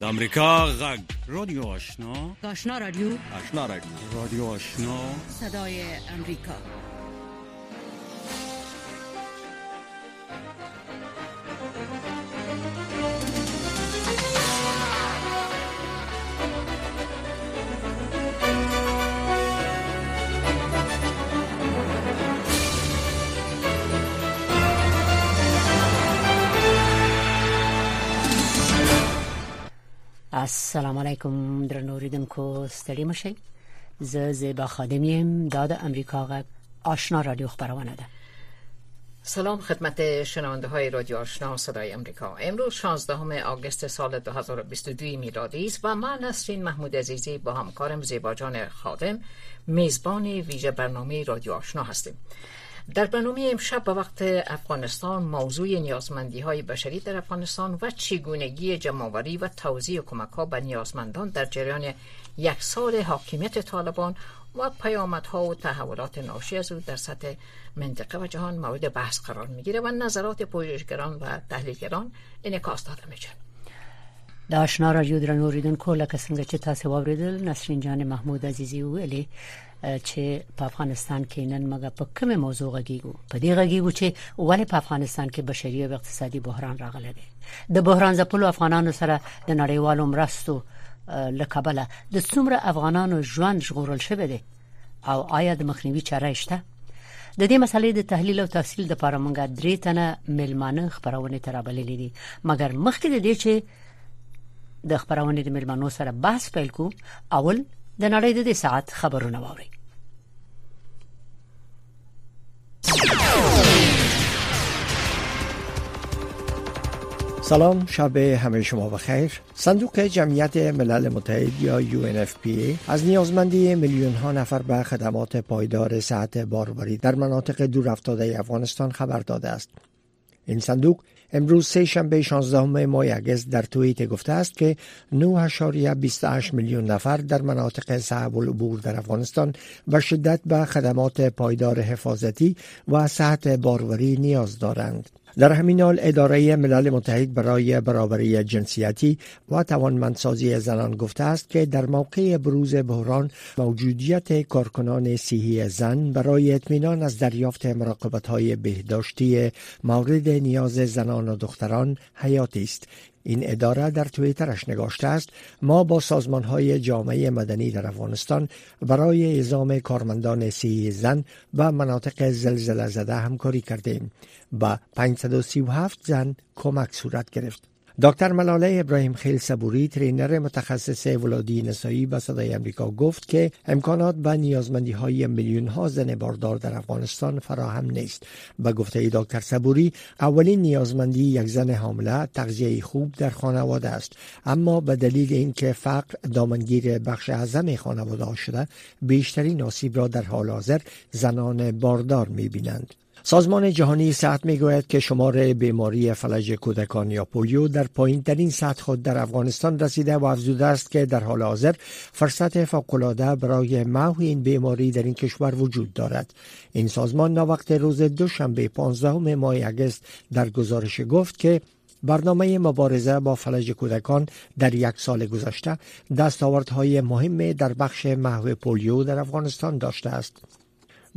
د امریکا غږ. رادیو آشنا. آشنا رادیو. آشنا رادیو. رادیو آشنا. صدای امریکا. السلام علیکم درنو اوریدونکو ستړي مشئ زه زیبا خادمیم دا د امریکا غږ آشنا رادیو خبرونه ده. سلام خدمت شنونده های رادیو آشنا صدای امریکا. امروز 16 آگوست سال 2022 میلادی است و من نسرین محمود عزیزی با همکارم زیبا خادم میزبان ویژه برنامه رادیو آشنا هستیم. در برنامه امشب به وقت افغانستان موضوع نیازمندی های بشری در افغانستان و چگونگی جمعوری و توزیع کمک ها به نیازمندان در جریان یک سال حاکمیت طالبان و پیامدها و تحولات ناشی از او در سطح منطقه و جهان مورد بحث قرار می‌گیره و نظرات پژوهشگران و تحلیلگران انعکاس داده میشه د آشنا رادیو درنو اوریدونکو لکه څنګه چې تاسو واوریدل نسرین جان محمود عزیزی ویلي چې په افغانستان کې نن موږ په کومه موضوع غږیږو؟ په دې غږیږو چې ولې په افغانستان کې بشري او اقتصادي بحران راغلی دی؟ د بحران ځپلو افغانانو سره د نړیوالو مرستو لکبله د څومره افغانانو ژوند ژغورل شوی دی؟ او آیا د مخنیوي چاره شته؟ د دې مسلې د تحلیل او تفصیل لپاره مونږه درې تنه ملمانه خبرونه ترابللې دي. مګر مخکې د دې چې د خبرونه د ملمانو سره بحث پیل کو اول د نړۍ د ساعت خبرونه ووري سلام شب همه شما بخیر. صندوق جمعیت ملل متحد یا UNFPA از نیازمندی میلیون ها نفر به خدمات پایدار صحت باروری در مناطق دورافتاده افغانستان خبر داده است. این صندوق امروز سه شنبه 16 ماه اگست در توییت گفته است که 9.28 میلیون نفر در مناطق صعب العبور در افغانستان به شدت به خدمات پایدار حفاظتی و صحت باروری نیاز دارند. در همین حال اداره ملل متحد برای برابری جنسیتی و توانمندسازی زنان گفته است که در موقع بروز بحران موجودیت کارکنان صحی زن برای اطمینان از دریافت مراقبت های بهداشتی مورد نیاز زنان و دختران حیاتی است. این اداره در تویترش نگاشته است ما با سازمان های جامعه مدنی در افغانستان برای اعزام کارمندان سی زن و مناطق زلزله زده همکاری کردیم. با 537 زن کمک صورت گرفت. دکتر ملاله ابراهیم خیل صبوری ترینر متخصص ولادی نسایی به صدای امریکا گفت که امکانات به نیازمندی های میلیون ها زن باردار در افغانستان فراهم نیست. به گفته دکتر صبوری اولین نیازمندی یک زن حامله تغذیه خوب در خانواده است. اما به دلیل اینکه فقر دامنگیر بخش اعظم خانواده شده بیشترین آسیب را در حال حاضر زنان باردار می‌بینند. سازمان جهانی صحت می‌گوید که شمار بیماری فلج کودکان یا پولیو در پایین ترین سطح خود در افغانستان رسیده و افزوده است که در حال حاضر فرصت فوقالعاده برای محو این بیماری در این کشور وجود دارد. این سازمان ناوقت روز دوشنبه 15 ماه اگست در گزارش گفت که برنامه مبارزه با فلج کودکان در یک سال گذشته دستاوردهای مهم در بخش محو پولیو در افغانستان داشته است.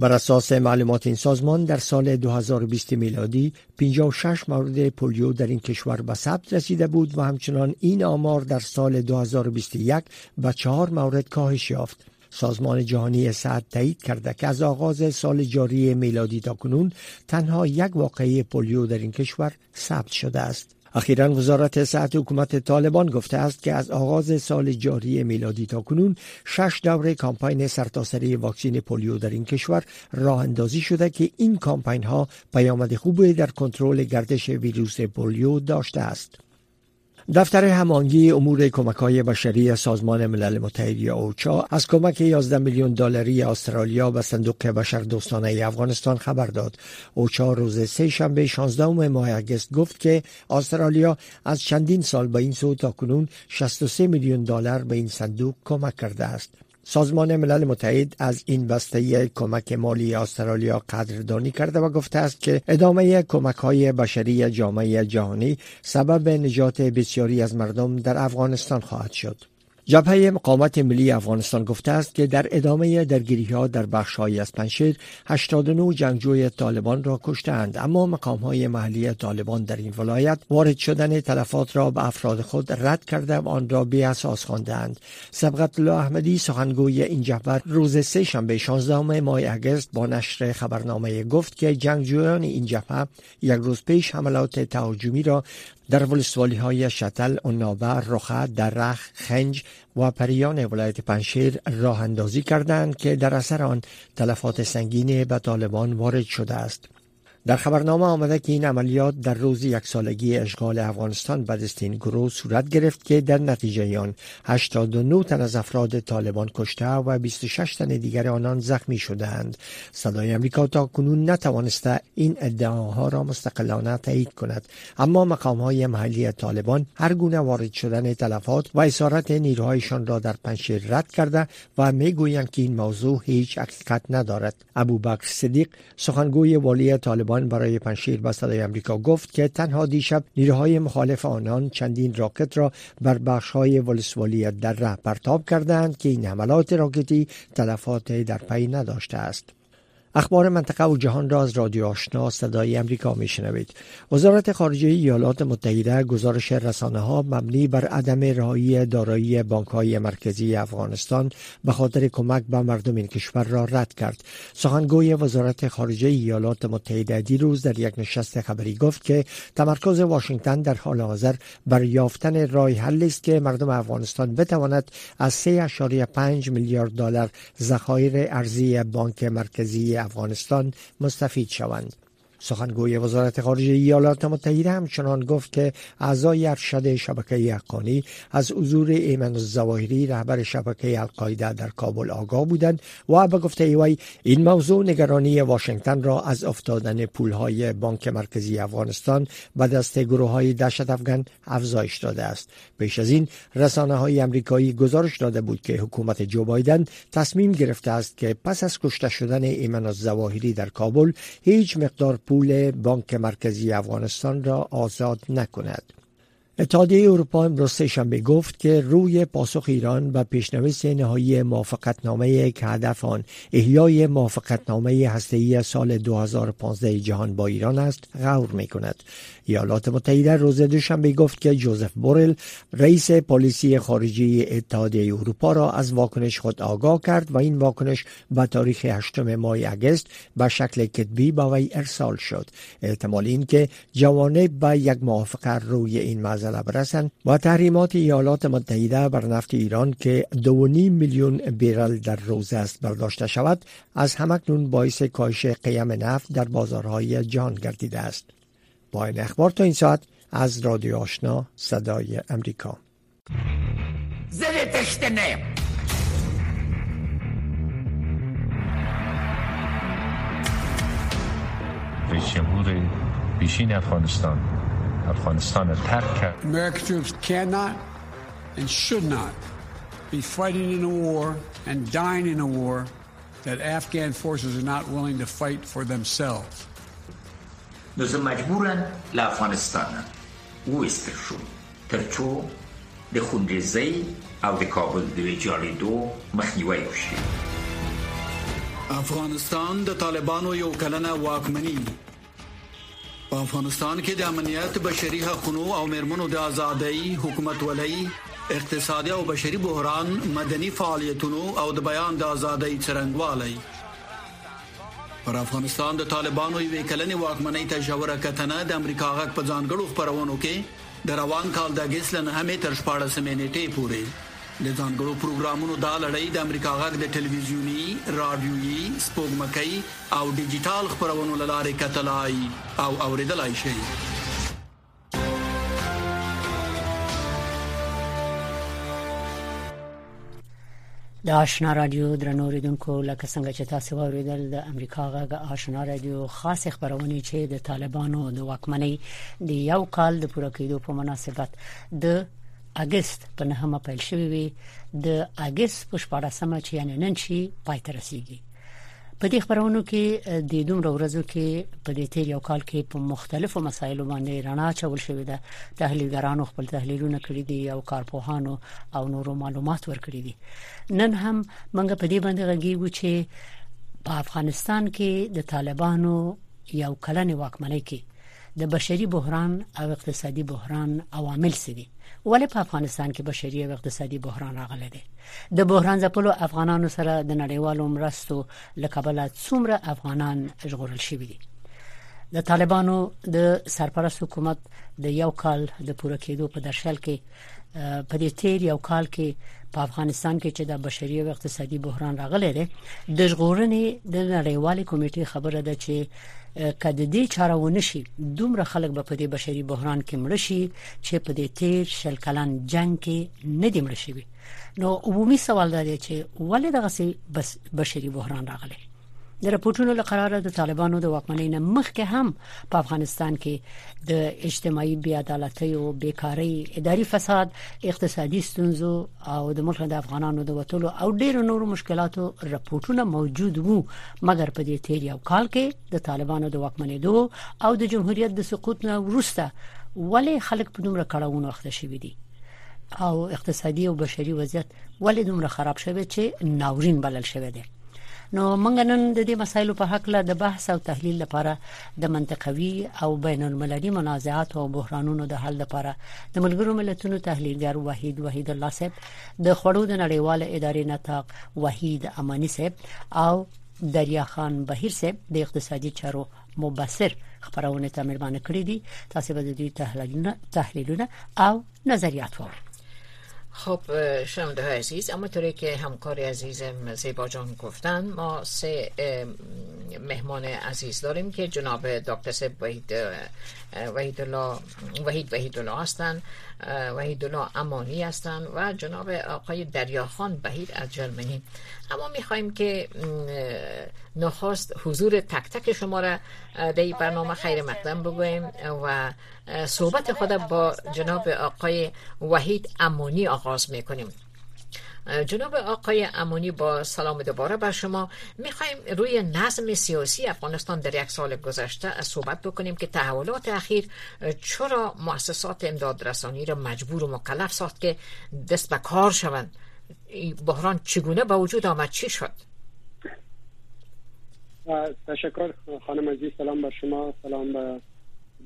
بر اساس معلومات این سازمان در سال 2020 میلادی 56 مورد پولیو در این کشور به ثبت رسیده بود و همچنان این آمار در سال 2021 به چهار مورد کاهش یافت. سازمان جهانی صحت تایید کرده که از آغاز سال جاری میلادی تا کنون تنها یک واقعه پولیو در این کشور ثبت شده است. اخیرا وزارت صحت حکومت طالبان گفته است که از آغاز سال جاری میلادی تا کنون شش دوره کامپاین سرتاسری واکسین پولیو در این کشور راه اندازی شده که این کامپاین ها پیامد خوبی در کنترل گردش ویروس پولیو داشته است. دفتر همانگی امور کمک های بشری سازمان ملل متحد یا اوچا از کمک 11 میلیون دلاری استرالیا به صندوق بشر دوستانه افغانستان خبر داد. اوچا روز سه شنبه 16 ماه اگست گفت که استرالیا از چندین سال به این سو تا کنون 63 میلیون دلار به این صندوق کمک کرده است. سازمان ملل متحد از این بسته کمک مالی استرالیا قدردانی کرده و گفته است که ادامه کمک های بشری جامعه جهانی سبب نجات بسیاری از مردم در افغانستان خواهد شد. جبهه مقاومت ملی افغانستان گفته است که در ادامه درگیری ها در بخش های از پنشیر 89 جنگجوی طالبان را کشتند اما مقام های محلی طالبان در این ولایت وارد شدن تلفات را به افراد خود رد کرده و آن را بی اساس خواندند سبقت الله احمدی سخنگوی این جبهه روز سه شنبه 16 ماه اگست با نشر خبرنامه گفت که جنگجویان این جبهه یک روز پیش حملات تهاجمی را در ولسوالی های شتل، اونابه، رخه، درخ، خنج و پریان ولایت پنشیر راه اندازی کردند که در اثر آن تلفات سنگین به طالبان وارد شده است. در خبرنامه آمده که این عملیات در روز یک سالگی اشغال افغانستان به دست این گروه صورت گرفت که در نتیجه آن 89 تن از افراد طالبان کشته و 26 تن دیگر آنان زخمی شدند. صدای امریکا تا کنون نتوانسته این ادعاها را مستقلانه تایید کند اما مقام های محلی طالبان هر گونه وارد شدن تلفات و اسارت نیروهایشان را در پنشیر رد کرده و می‌گویند که این موضوع هیچ حقیقت ندارد. ابوبکر صدیق سخنگوی والی طالبان برای پنشیر به صدای امریکا گفت که تنها دیشب نیروهای مخالف آنان چندین راکت را بر بخشهای ولسوالی در ره پرتاب کردند که این حملات راکتی تلفات در پی نداشته است. اخبار منطقه و جهان را از رادیو آشنا صدای امریکا می شنوید. وزارت خارجه ایالات متحده گزارش رسانه ها مبنی بر عدم رهایی دارایی بانک های مرکزی افغانستان به خاطر کمک به مردم این کشور را رد کرد. سخنگوی وزارت خارجه ایالات متحده دیروز در یک نشست خبری گفت که تمرکز واشنگتن در حال حاضر بر یافتن راه حل است که مردم افغانستان بتواند از 3.5 میلیارد دلار ذخایر ارزی بانک مرکزی افغانستان مستفید شوند. سخنگوی وزارت خارجه ایالات متحده همچنان گفت که اعضای ارشد شبکه حقانی از حضور ایمن الزواهری رهبر شبکه القاعده در کابل آگاه بودند و به گفته وی این موضوع نگرانی واشنگتن را از افتادن پولهای بانک مرکزی افغانستان به دست گروه های افغان افزایش داده است. پیش از این رسانه های امریکایی گزارش داده بود که حکومت جو بایدن تصمیم گرفته است که پس از کشته شدن ایمن الزواهری در کابل هیچ مقدار پول بانک مرکزی افغانستان را آزاد نکند. اتحادیه اروپا امروز شنبه گفت که روی پاسخ ایران به پیشنویس نهایی موافقتنامه که هدف آن احیای موافقتنامه هسته‌ای سال 2015 جهان با ایران است غور می کند. ایالات متحده روز دوشنبه گفت که جوزف بورل رئیس پلیسی خارجی اتحادیه اروپا را از واکنش خود آگاه کرد و این واکنش به تاریخ 8 ماه اگست به شکل کتبی به وی ارسال شد احتمال این که جوانب به یک موافقه روی این مسئله برسند و تحریمات ایالات متحده بر نفت ایران که 2.5 میلیون بیرل در روز است برداشته شود از همکنون باعث کاهش قیم نفت در بازارهای جهان گردیده است. با این اخبار تا این ساعت از رادیو آشنا صدای امریکا. رئیس جمهور پیشین افغانستان. افغانستان را ترک کرد American troops cannot and should not be fighting in a war and dying in a war that Afghan forces are not willing to fight for themselves. نو زه مجبورم له افغانستان وویستل شوم تر څو د خونریزۍ او د کابل د ویجاړېدو مخنیوی وشي افغانستان د طالبانو یو کلنه واکمنی په افغانستان کې د امنیت بشري حقوقو او مرمنو د ازادۍ حکومت ولای اقتصادي او بشري بحران مدني فعالیتونو او د بیان د ازادۍ څرنګوالي پر افغانستان د طالبانو یو کلنې واکمنۍ ته جوړه کتنه د امریکا غږ په ځانګړو خبرونو کې د روان کال د اگست لنه همې تر شپږ سمې نیټې پورې د ځانګړو پروګرامونو د لړۍ د امریکا غږ د ټلویزیونی، رادیويي، سپوږمکۍ او ډیجیټل خبرونو لاره کتلای او اوریدلای شئ. د آشنا رادیو درنو اوریدونکو لکه څنګه چې تاسو اوریدل د امریکا غږ آشنا رادیو خاص خبرونه چې د طالبانو د واکمنۍ د یو کال د پوره کېدو په مناسبت د اگست په نهمه پیل شوې وي. د اگست په 14مه چې یعنی نن شي پای ته رسیدي په دې خبرونو کې د دومره ورځو کې په دې تیر یو کال کې په مختلفو مسایلو باندې رڼا چول شوې ده. تحلیلګرانو خپل تحلیلونه کړی دي او کارپوهانو او نورو معلومات ورکړي دي. نن هم موږ په دې باندې غږیږو چې په افغانستان کې د طالبانو یو کلنې واکمنۍ کې د بشري بحران او اقتصادي بحران عوامل سدي ولې په افغانستان کې بشري او اقتصادي بحران راغلی دی؟ د بحران ځپلو افغانانو سره د نړیوالو مرستو لکبل څومره افغانان ژغورل شوي دي؟ د طالبانو د سرپرست حکومت د یو کال د پوره کېدو په درشل کې په دې تیر یو کال کې په افغانستان کې چې د بشري او اقتصادي بحران راغلی دی د ژغورنې د نړیوالې کمیټې خبره ده چې کله دې چاره ونشي دومره خلک به په دې بشري بحران کې مړ شي چې په دې تیر شل کلن جنگ کې نه دی مړ شي نو عمومي سوال دا دی چې ولې دغه بس بشري بحران راغلی د راپورټونو لپاره د طالبانو د واکمنۍ نه مخکې هم په افغانستان کې د اجتماعي بې عدالتۍ او بیکاری اداري فساد اقتصادي ستونزو او د ملک د افغانانو د وټولو او ډیرو نورو مشکلاتو راپورټونه موجود وو. مګر په دې تیر یو کال کې د طالبانو د واکمنۍ دوه او د جمهوریت د سقوط نه وروسته ولې خلک په دومره کړهونو وخت شوي دي؟ او اقتصادي او بشري وضعیت ولې دومره خراب شوی چې ناورین بلل شوی دی نو موږ نن د دې مسایلو په حق له د بحث او تحلیل لپاره د منطقوي او بین المللي منازعات او بحرانونو د حل لپاره د ملګرو ملتونو تحلیلګر وحید وحید الله صاحب د خړو د نړیواله ادارې نتاق وحید امانی صاحب او دریا خان بهیر صاحب د اقتصادي چارو مبصر خبرونه ته مېرمانه کړې دي. تاسو به د دې تحلیلونه او نظریات وورئ خب شنونده های عزیز اما طوری که همکار عزیزم زیبا جان گفتن ما سه مهمان عزیز داریم که جناب دکتر وحید وحید الله وحید وحید الله هستند وحید الله امانی هستند و جناب آقای دریاخان بهیر از جرمنی. اما می‌خواهیم که نخواست حضور تک تک شما را در این برنامه خیر مقدم بگویم و صحبت خود با جناب آقای وحید امانی آغاز می‌کنیم. جناب آقای امانی با سلام دوباره بر شما. می‌خوایم روی نظم سیاسی افغانستان در یک سال گذشته صحبت بکنیم که تحولات اخیر چرا مؤسسات امداد رسانی را مجبور و مکلف ساخت که دست به کار شوند؟ بحران چگونه به وجود آمد؟ چی شد؟ تشکر خانم عزیز سلام بر شما سلام به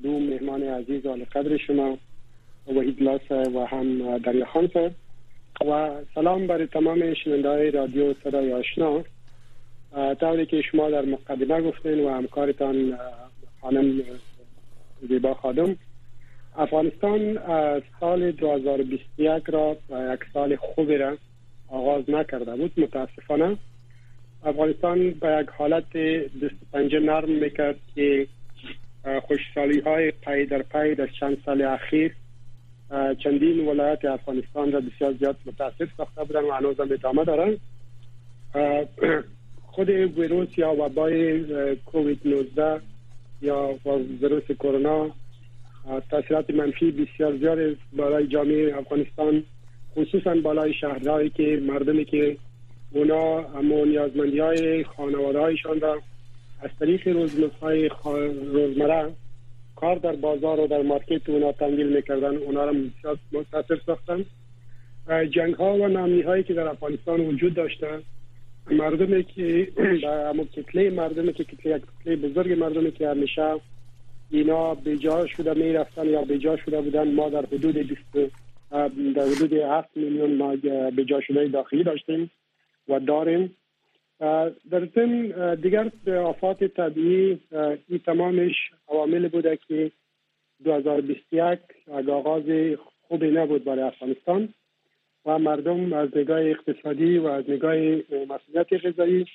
دو مهمان عزیز و قدر شما وحید لاس و هم دریا خان و سلام بر تمام شننده های رادیو صدای آشنا. طوری که شما در مقدمه گفتین و همکارتان خانم زیبا خادم. افغانستان سال 2021 را یک سال خوبی را آغاز نکرده بود متاسفانه. افغانستان به یک حالت دست پنجه نرم می‌کرد که خوشسالی های پای در پای در چند سال اخیر چندین ولایت افغانستان را بسیار زیاد متاثر ساخته بودن و هنوز هم ادامه دارن خود ویروس یا وبای کووید 19 یا ویروس کرونا تاثیرات منفی بسیار زیاد برای جامعه افغانستان خصوصا بالای شهرهایی که مردمی که اونا اما نیازمندی های خانواده هایشان را از طریق روزمره کار در بازار و در مارکت اونا تنگیل می‌کردن. اونا را متاثر ساختن. جنگ ها و نامی هایی که در افغانستان وجود داشتن مردمی که به کتله مردمی که کتله کتله بزرگ مردمی که همیشه اینا بجا شده می رفتن یا بجا شده بودن ما در حدود 20 در حدود 7 میلیون ما بجا شده داخلی داشتیم و داریم. در ضمن دیگر آفات طبیعی این تمامش عوامل بوده که 2021 آغاز خوبی نبود برای افغانستان و مردم از نگاه اقتصادی و از نگاه مسئولیت غذایی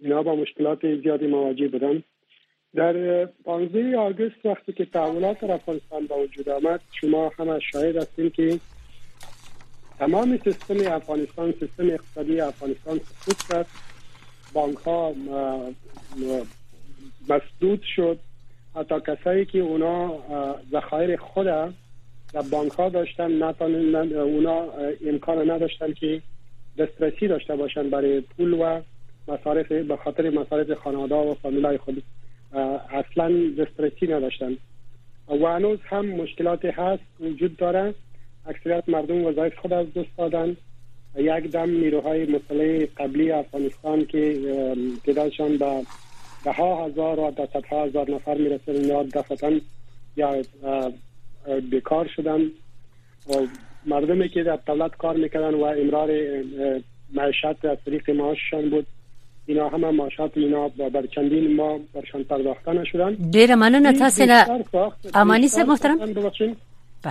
اینا با مشکلات زیادی مواجه بودن. در 15 آگوست وقتی که تحولات در افغانستان با وجود آمد شما همه شاهد هستیم که تمام سیستم افغانستان سیستم اقتصادی افغانستان سقوط کرد. بانک ها مسدود شد. حتی کسایی که اونا ذخایر خود و بانک ها داشتن نتانن اونا امکان نداشتن که دسترسی داشته باشن برای پول و مصارف به خاطر مصارف خانواده و فامیلای خود. اصلا دسترسی نداشتن. و هنوز هم مشکلات هست وجود داره. اکثریت مردم وظایف خود از دست دادن. یک دم نیروهای مسلح قبلی افغانستان که تعدادشان به ده ها هزار و ده ها هزار نفر می‌رسه یا یا بیکار شدن. و مردمی که در دولت کار می‌کردن و امرار معیشت از طریق معاششان بود اینا همه معاشات اینا بر چندین ما برشان پرداخته نشدن ډیره مننه تاسو نه امانی محترم.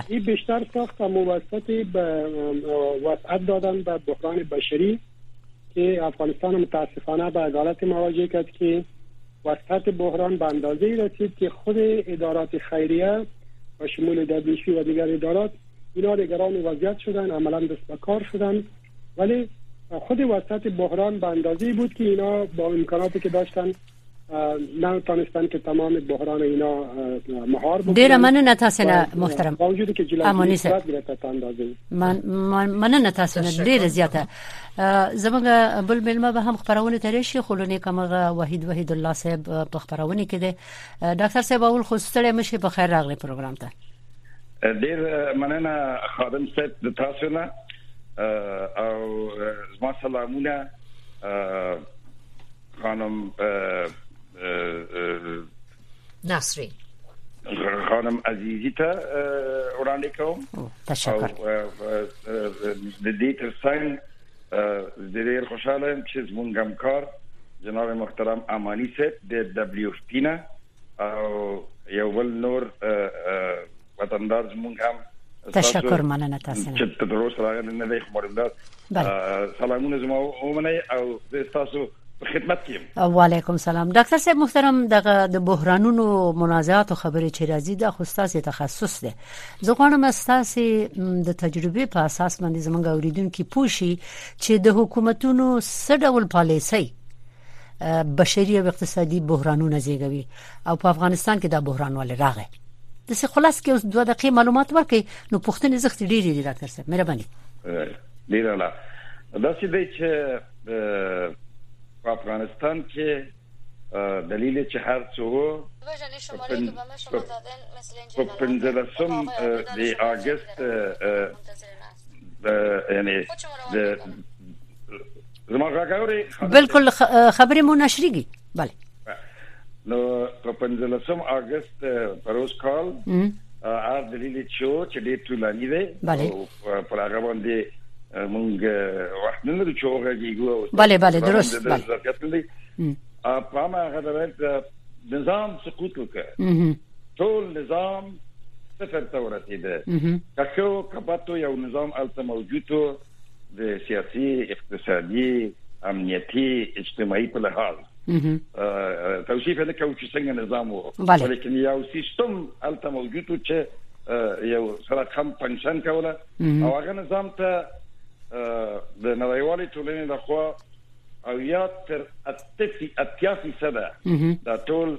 این بیشتر ساخت موسط به وسعت دادن به بحران بشری که افغانستان متاسفانه به عدالت مواجه کرد که وسط بحران به اندازه رسید که خود ادارات خیریه و شمول دبلیشی و دیگر ادارات اینا دیگران وضعیت شدن عملا دست به کار شدن. ولی خود وسط بحران به اندازه بود که اینا با امکاناتی که داشتن نتونستن که تمام بحران اینا مهار بکنن ډیره مننه تاسو نه محترم. با وجود که جلسه امانی صاحب. من مننه تاسو نه ډیره زیاته. زمونږ بل ملما به هم خبرونه ترې شي خلونه کومه وحید وحید الله صاحب په خبرونه کې ده ډاکټر صاحب اول خو ستړي مشه په خیر راغلی پروګرام ته. ډیر مننه خادم صاحب د تاسو نه. او زما سلامونه. خانم نصری خانم عزیزی ته وړاندې کوم تشکر. د دې ترڅنګ د ډېر خوشاله یم چې زمونږ همکار جناب محترم امانی صاحب د دبليو اف پی نه او یو بل نور وطندار زمونږ هم تشکر مننه تاسو چې تر اوسه راغلی نه دی خبردار سلامونه زما ومنه او تاسو خدمت کیم. وعلیکم سلام. ډاکټر صاحب محترم دغه د بحرانونو منازعات او خبرې چې راځي د خصوصي تخصص ده زه غواړم تاسو د تجربه په اساس باندې زمونږ اوریدونکو پوښي چې د حکومتونو سډول پالیسي بشري او اقتصادي بحرانونه زیږوي او په افغانستان کې دا بحران ولې راغی. د څه خلاص کې اوس دوه دقیقې معلومات ورکړي نو پوښتنې زخت ډېری دي ډاکټر صاحب. مهرباني. ډیر لا دا چې د په افغانستان کې دلیل چې هر څو په پنځلسم د اگست یعنی د زما غاګوري بالکل خبرې مو نشريږي bale نو په پنځلسم اگست پروس کال ا دلیل چې چې ډېر ټولانی دی. او په هغه باندې مونږ وخت نه لرو چې وګورئ bale bale درست bale په ما غوډه نظام سقوط وکړ ټول نظام صفر ته ورسیده کښو کپاتو یو نظام الته موجودو د سیاسي اقتصادي امنیتي اجتماعي په لحاظ توصیف نه کوي چې څنګه نظام وو ولیکن یو سیستم الته موجودو چې یو سره کم پنشن کوله او هغه نظام ته د نړیوالې ټولنې لخوا او یا تر اتفي اتیا فیصد دا ټول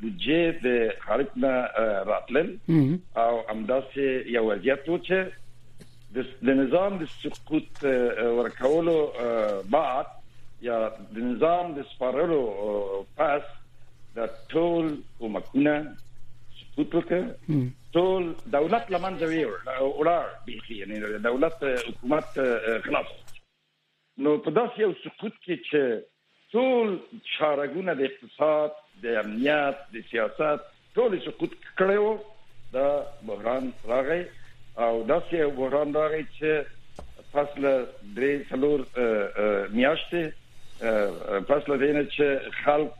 بودجه د خارج نه راتلل. او امداسه یو وضعیت و چې د نظام د سقوط ورکولو بعد یا د نظام د سپارلو پس د ټول حکومتونه وکړ ټول دولت لمن ځوي وړار بيخي یعنی دولت حکومت خلاص نو په داسې یو سقوط کې چې ټول شارګونه د اقتصاد د امنیت د سیاست ټول سقوط کړو دا بحران راغی او داسې بحران راغی چې فصل درې څلور میاشتې فصل دینه چې خلک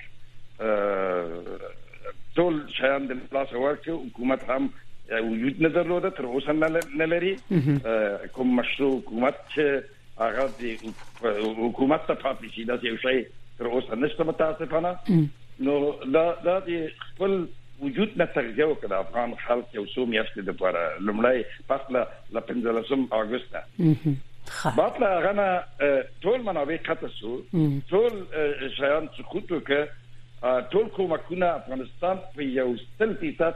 ټول شیان د لاس ورکړي حکومت هم وجود نه درلوده تر اوسه نه لري کوم مشروع حکومت چې هغه د حکومت ته پاتې شي دا یو شی تر اوسه نشته متاسفانه نو دا دا د خپل وجود نه ترجمه وکړه افغان خلک یو څو میاشتې د لپاره لمړی فصله ل 15 اگست لا غنا ټول منابع قطع شو ټول شیان سقوط وکړه ټول کومکونه افغانستان په یو ستل فیصد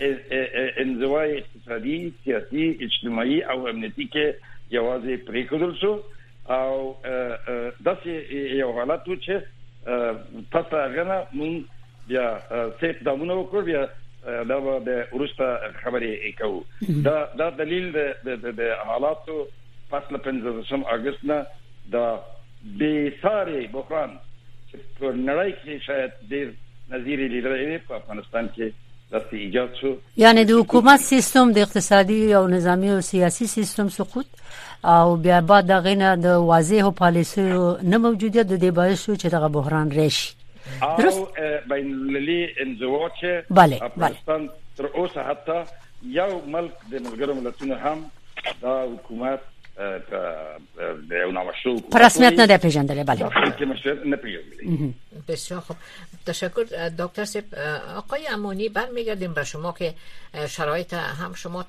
انزوای اقتصادي سیاسي اجتماعي او امنیتي کې یوازې پریکودل شو. او داسې یو حالت و چې پس هغه مون بیا سیټ داونه وکړ بیا دا د ورسته خبرې کوو. دا دا دلیل د د حالاتو پس له 15 اگست نه دا به ساري بحران په نړۍ کې شاید ډیر نظیر لیدل په افغانستان کې دست ایجاد شو. یعنی د حکومت سیستم د اقتصادي او نظامی او سیاسي سیستم سقوط او بیا بعد دغه نه د واضح پالیسي نه موجودیت د دې باعث شو چې دغه بحران راشي. او بین المللي انزوا چې افغانستان تر اوسه حتی یو ملک د ملګرو ملتونو هم دا حکومت د یو نامشروع پر رسمیت نه پیژندل بله که مشروع نه پیژندل بسیار خوب تشکر دکتر سپ آقای امانی برمیگردیم به شما که شرایط هم شما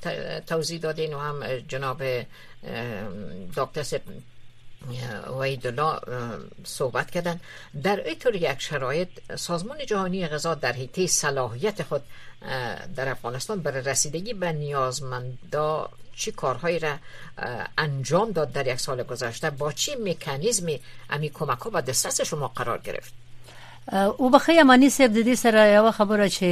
توضیح دادین و هم جناب دکتر سپ وحید صحبت کردن. در اینطور یک شرایط سازمان جهانی غذا در حیطه صلاحیت خود در افغانستان برای رسیدگی به نیازمندا چی کارهایی را انجام داد در یک سال گذشته؟ با چی مکانیزمی امی کمک ها به دسترس شما قرار گرفت؟ او بخی امانی صاحب د دې سره یو خبره چې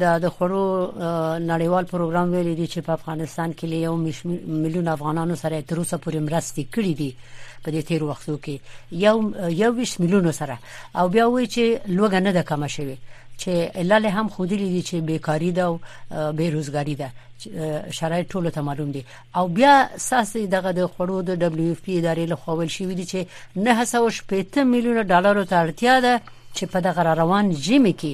د د خورو نړیوال پروګرام ویلي دی چې په افغانستان کې یو میلیون افغانانو سره تر اوسه پورې مرستې کړې دي. په دې تیر وختو کې. یو یو ویش میلیون سره. او بیا وایي چې لوګه نه ده کم شوی چې لاله هم خودی لیدي چې بیکاری ده او بیروزګاری ده. شرایط ټولو ته معلوم دي. او بیا ساس دغه د خړو د دبليو اف پی ادارې له خوول شوې دي چې 950 میلیون ډالر ته اړتیا ده چې په دغه روان جیمه کې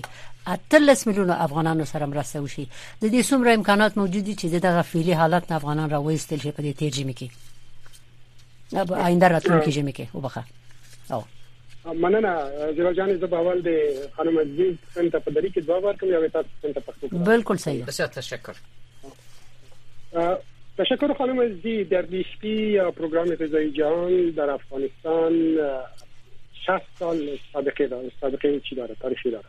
اتلس میلیون افغانانو سره مرسته وشي. د دې څومره امکانات موجود دي چې دغه فعلی حالت افغانان راوېستل شي په دې تیر جیمه کې اب آینده راتلونکي جیمه کې وبخه او مننه زیرا جان زه به اول د خانم عزیز څنګه په دری کې دوا ورکوم یا تاسو څنګه پښتو بالکل صحیح بسیار تشکر تشکر خانم عزیز در دیشپی پروگرام غذایی جهان در افغانستان 60 سال سابقه داره سابقه چی داره تاریخی داره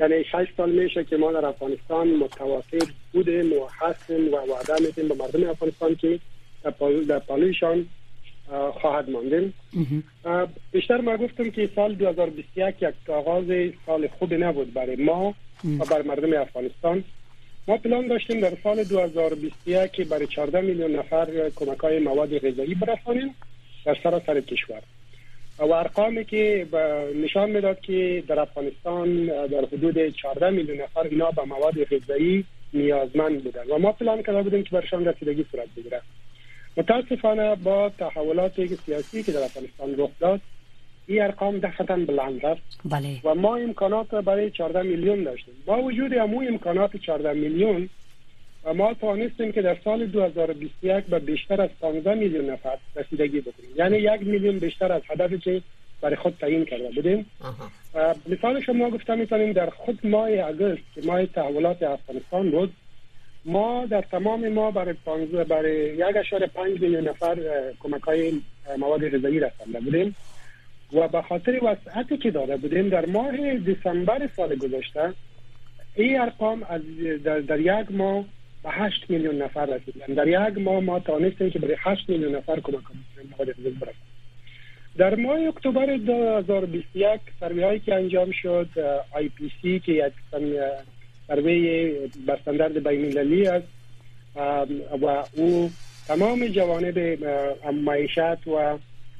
یعنی 6 سال میشه که ما در افغانستان متواتر بودیم و هستیم و وعده میدیم به مردم افغانستان که در پالویشان خواهد ماندیم. بیشتر ما گفتم که سال 2021 یک آغاز سال خوب نبود برای ما و بر مردم افغانستان. ما پلان داشتیم در سال 2021 که برای 14 میلیون نفر کمک های مواد غذایی برسانیم در سراسر کشور. و ارقامی که نشان می‌داد که در افغانستان در حدود 14 میلیون نفر اینا به مواد غذایی نیازمند بودن. و ما پلان کرده بودیم که برشان رسیدگی صورت بگیره. متاسفانه با تحولات سیاسی که در افغانستان رخ داد این ارقام دفعتا بلند است بله. و ما امکانات برای 14 میلیون داشتیم. با وجود امو امکانات 14 میلیون و ما توانستیم که در سال 2021 به بیشتر از 15 میلیون نفر رسیدگی بکنیم. یعنی یک میلیون بیشتر از هدفی که برای خود تعیین کرده بودیم. مثال شما گفتم می‌تونیم در خود ماه اگست که ماه تحولات افغانستان بود ما در تمام ما برای برای یک اشاره پنج میلیون نفر کمک های مواد غذایی رسانده بودیم. و به خاطر وسعتی که داده بودیم در ماه دسامبر سال گذشته این ارقام از در, در یک ماه به 8 میلیون نفر رسیدن. در یک ماه ما توانستیم که برای 8 میلیون نفر کمک مواد در ماه اکتبر 2021 سروی هایی که انجام شد آی پی سی که یک سروی بر استاندارد بین المللی است و او تمام جوانب معیشت و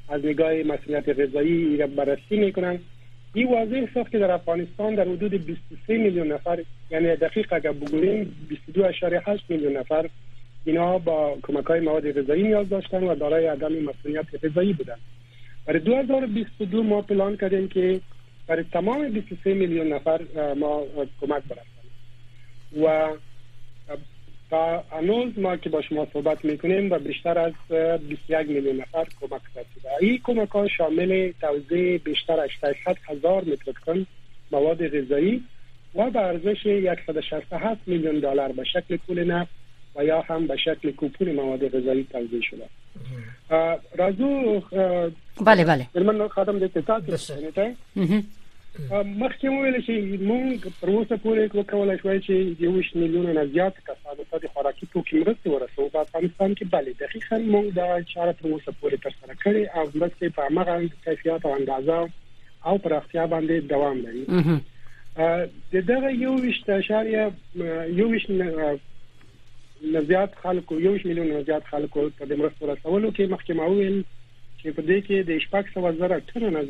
از نگاه مسئولیت غذایی را بررسی می‌کنن این واضح ساخت که در افغانستان در حدود 23 میلیون نفر یعنی دقیق اگر بگوییم 22.8 میلیون نفر اینا با کمک های مواد غذایی نیاز داشتن و دارای عدم مسئولیت غذایی بودن. برای 2022 ما پلان کردیم که برای تمام 23 میلیون نفر ما کمک برسانیم و تا هنوز ما که با شما صحبت می‌کنیم و بیشتر از 21 میلیون نفر کمک رسیده. این کمک ها شامل توزیع بیشتر از 800 هزار متر تن مواد غذایی و به ارزش 167 میلیون دلار به شکل پول نفت و یا هم به شکل کوپون مواد غذایی توزیع شده. رازو بله بله. من خادم دیگه مخکې ویل چې موږ پر اوسه پورې وکولای شو چې د 20 میلیونه نه زیات کسانو ته د خوراکي توکو مرسته ورسوو. په افغانستان کې bale دقیقاً موږ دا چاره پر اوسه پورې تر سره کړې او مرسته په هغه کیفیت او اندازه او پر اختیار باندې دوام لري. د دغه یو وشت اشاریه یو وشت نه زیات خلکو یو میلیون نه زیات خلکو ته د مرستو رسولو کې مخکې ماویل چې په دې کې د شپږ سو زره ټن نه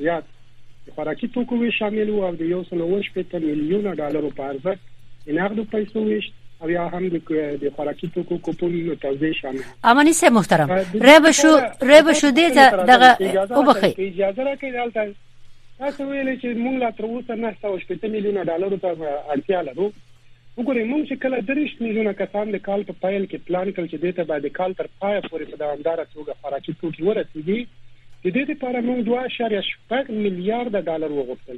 زیات خوراکي توکو وی شامل وو او د یو سل ورش په میلیونه ډالرو په ارزښت نقد پیسو ویش او یا هم د خوراکي توکو کوپون توزیع شامل امانی سه محترم رب شو رب شو دې دغه او بخي اجازه راکړئ دلته تاسو ویلې چې موږ لا تر اوسه نه 180 میلیونه ډالرو ته اړتیا لرو وګورئ موږ چې کله درش میلیونه کسان د کال په پایل کې پلان کړ چې دته بعد کال تر پای پورې په دوامدار توګه خوراکي توکي ورسیږي د دې لپاره موږ 2.8 میلیارډ ډالر وغوښتل.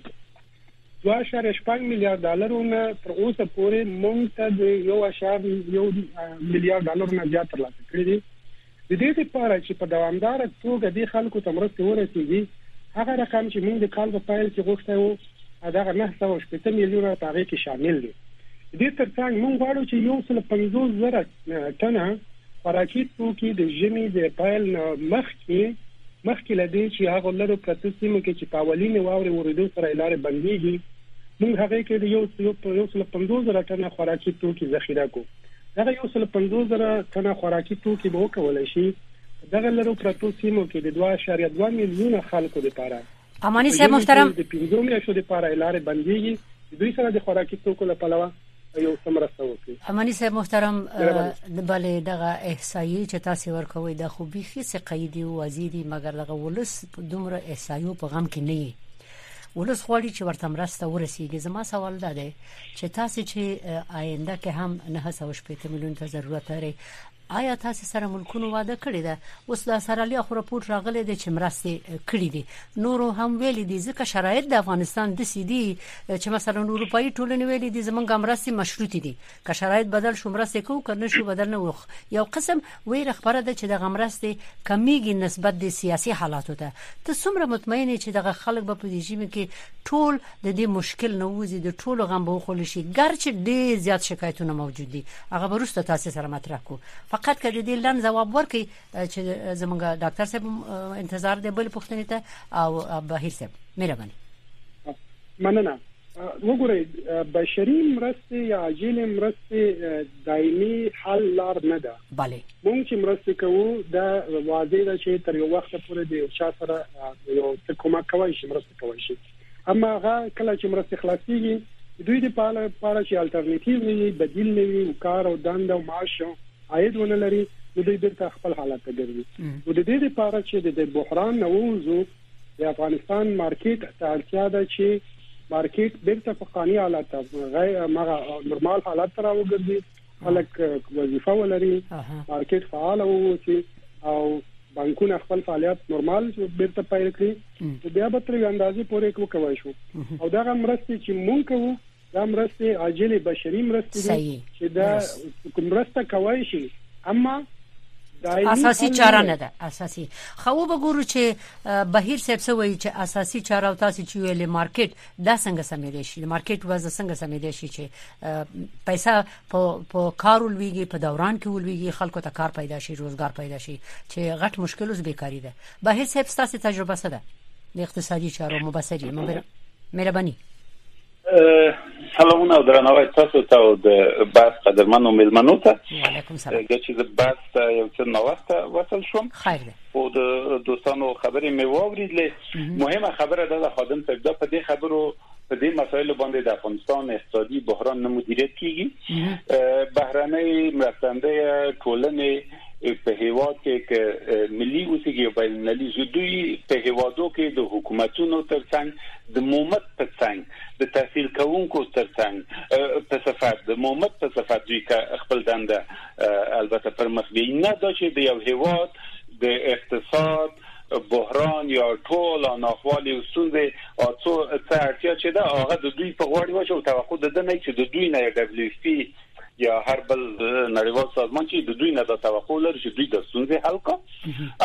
2.8 میلیارډ ډالرونه تر اوسه پورې موږ ته د یو اشار یو میلیارډ ډالرونه زیات ترلاسه کړی دي. د دې لپاره چې په دوامدار توګه د خلکو ته مرسته ورسیږي هغه رقم چې موږ د کال په پایل کې غوښتل وو دا 980 میلیونه په کې شامل دي. دې ترڅنګ موږ غواړو چې یو سل 50 زره ټنه خوراکي توکي د ژمي د پایل مخ کې مخکې لدې چې هغه لرو پرته سیمه کې چې پاولینې واوري ورېدو سره لارې بنديږي موږ هغه کې یو یو یو سل 50 زره ټنه خوراکي توکي ذخیره کو دا یو سل 50 زره ټنه خوراکي توکي به وکولای شي دغه لرو پرته سیمه کې د 2.2 میلیونه خلکو لپاره امانی صاحب محترم. د 15 میاشتو لپاره لارې بنديږي دوی سره د خوراکي توکو لپاره یو سمرسته وکړي امانی صاحب محترم بلې دغه احصایي چې تاسو ورکوي د خو بيخي څه قیدی او وزیدي مګر دغه ولس دومره احصایو په غم کې نه ولس غواړي چې ورته مرسته ورسیږي. زما سوال ده چې تاسو چې آینده کې هم 980 میلیون ته ضرورت لري آیا تاسو سره ملکونو واده کړی ده؟ اوس د سرالیا خو راپور راغلی دی چې مرستې کړې دي. نورو هم ویلي دي ځکه شرایط د افغانستان د سیدي چې مثلا اروپאי ټولنې ویلي دي زمونږ مرستې مشروط دي. که شرایط بدل شو مرستې کو کنه شو بدل نه وخ. یو قسم ویره خبره ده چې د مرستې کمیږي نسبت د سیاسي حالاتو ته. ته څومره مطمئن چې دغه خلک په دې کې ټول د دې مشکل نه وځي د ټولو غم به خول شي ګرچې ډېر زیات شکایتونه موجود دي. هغه ورسته تاسو سره مطرح کو فقط کړي دې لن جواب ورکړي چې زمونږ ډاکټر صاحب انتظار دی بل پوښتنه ته او بهیر صاحب. مهرباني. مننه. وګورئ بشري مرسته یا عاجل مرسته دایمي حل لار نه ده. بله مونږ چې مرسته کوو دا واضح ده چې تر یو وخت پورې د چا سره یو څه کومه کوي چې مرسته کوي شي. اما هغه کله چې مرسته خلاصيږي دوی د پاله پاله چې الټرنیټیو وي بدیل نه وي کار او دند او معاش عاید ونه لري نو دوی بیرته خپل حالت ته ګرځي. نو د دې لپاره چې د بحران نووزو د افغانستان مارکیټ ته اړتیا ده چې مارکیټ بیرته په قانوني حالت غیر مغه نورمال حالت ته راوګرځي خلک وظیفه ولري مارکیټ فعال اوسي او بانکونه خپل فعالیت نورمال بیرته پیل کړي. بیا به تر اندازې پورې کوي شو. او دا مرستې چې مونږ کوو دا مرسته عاجل بشري مرسته دي چې دا مرسته کوي شي. اما اساسي چاره نه ده. اساسي. خو به ګورو چې بهیر صاحب سوي چې اساسي چاره او تاسو چې ویلې مارکیټ دا څنګه سمېدي شي؟ مارکیټ وځه څنګه سمېدي شي چې پیسې په په کار ولويږي په دوران کې ولويږي خلکو ته کار پیدا شي روزګار پیدا شي چې غټ مشکل اوس بیکاری ده. بهیر صاحب تاسو تجربه څه ده؟ د اقتصادي چارو مبصري مهرباني سلامونه او درناوی تاسو ته او د بحث قدرمنو ملمنو ته وعلیکم سلام چې د بحث یو څه نو وخت وصل شوم خیر ده او د دوستانو خبرې مې واوریدلې مهمه خبره ده د خادم ته د په دې خبرو په دې مسایلو باندې د افغانستان اقتصادي بحران نه مدیریت کیږي بهرنۍ مرستنده ټولنې په هیواد کې ک ملي اوسېږي او بین المللي زدوی په هیوادو کې د حکومتونو ترڅنګ د مومت ترڅنګ د تحصیل کوونکو ترڅنګ په صفات د مومت په صفات دوی خپل دنده البته پر مخ نه دا چې د یو هیواد د اقتصاد بحران یا ټول ناخوالي وسوندې او څو څه اړتیا چې دا هغه د دوی په غوړی وشو. توقع ده نه چې د دوی نه دبليو پی یا هر بل نړیوال سازمان چې د دوی نه د توقع لري چې دوی د ستونزې حل کړي.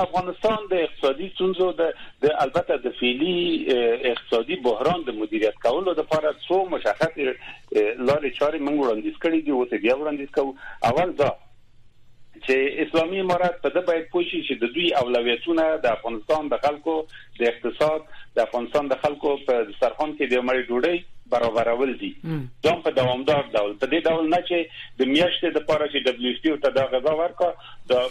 افغانستان د اقتصادي ستونزو د البته د فعلی اقتصادي بحران د مدیریت کولو لپاره څو مشخص لارې چارې موږ وړاندیز کړې دي او څه بیا وړاندیز کوو. اول دا چې اسلامي امارات په د باید پوښي چې د دوی اولویتونه د افغانستان د خلکو د اقتصاد د افغانستان د خلکو په سرحان کې د مړی ډوډۍ برابرول دي. دا په دوامدار ډول. په دې ډول نه چې د میاشتې د پاره چې دبليو سي او ته دا غذا ورکا د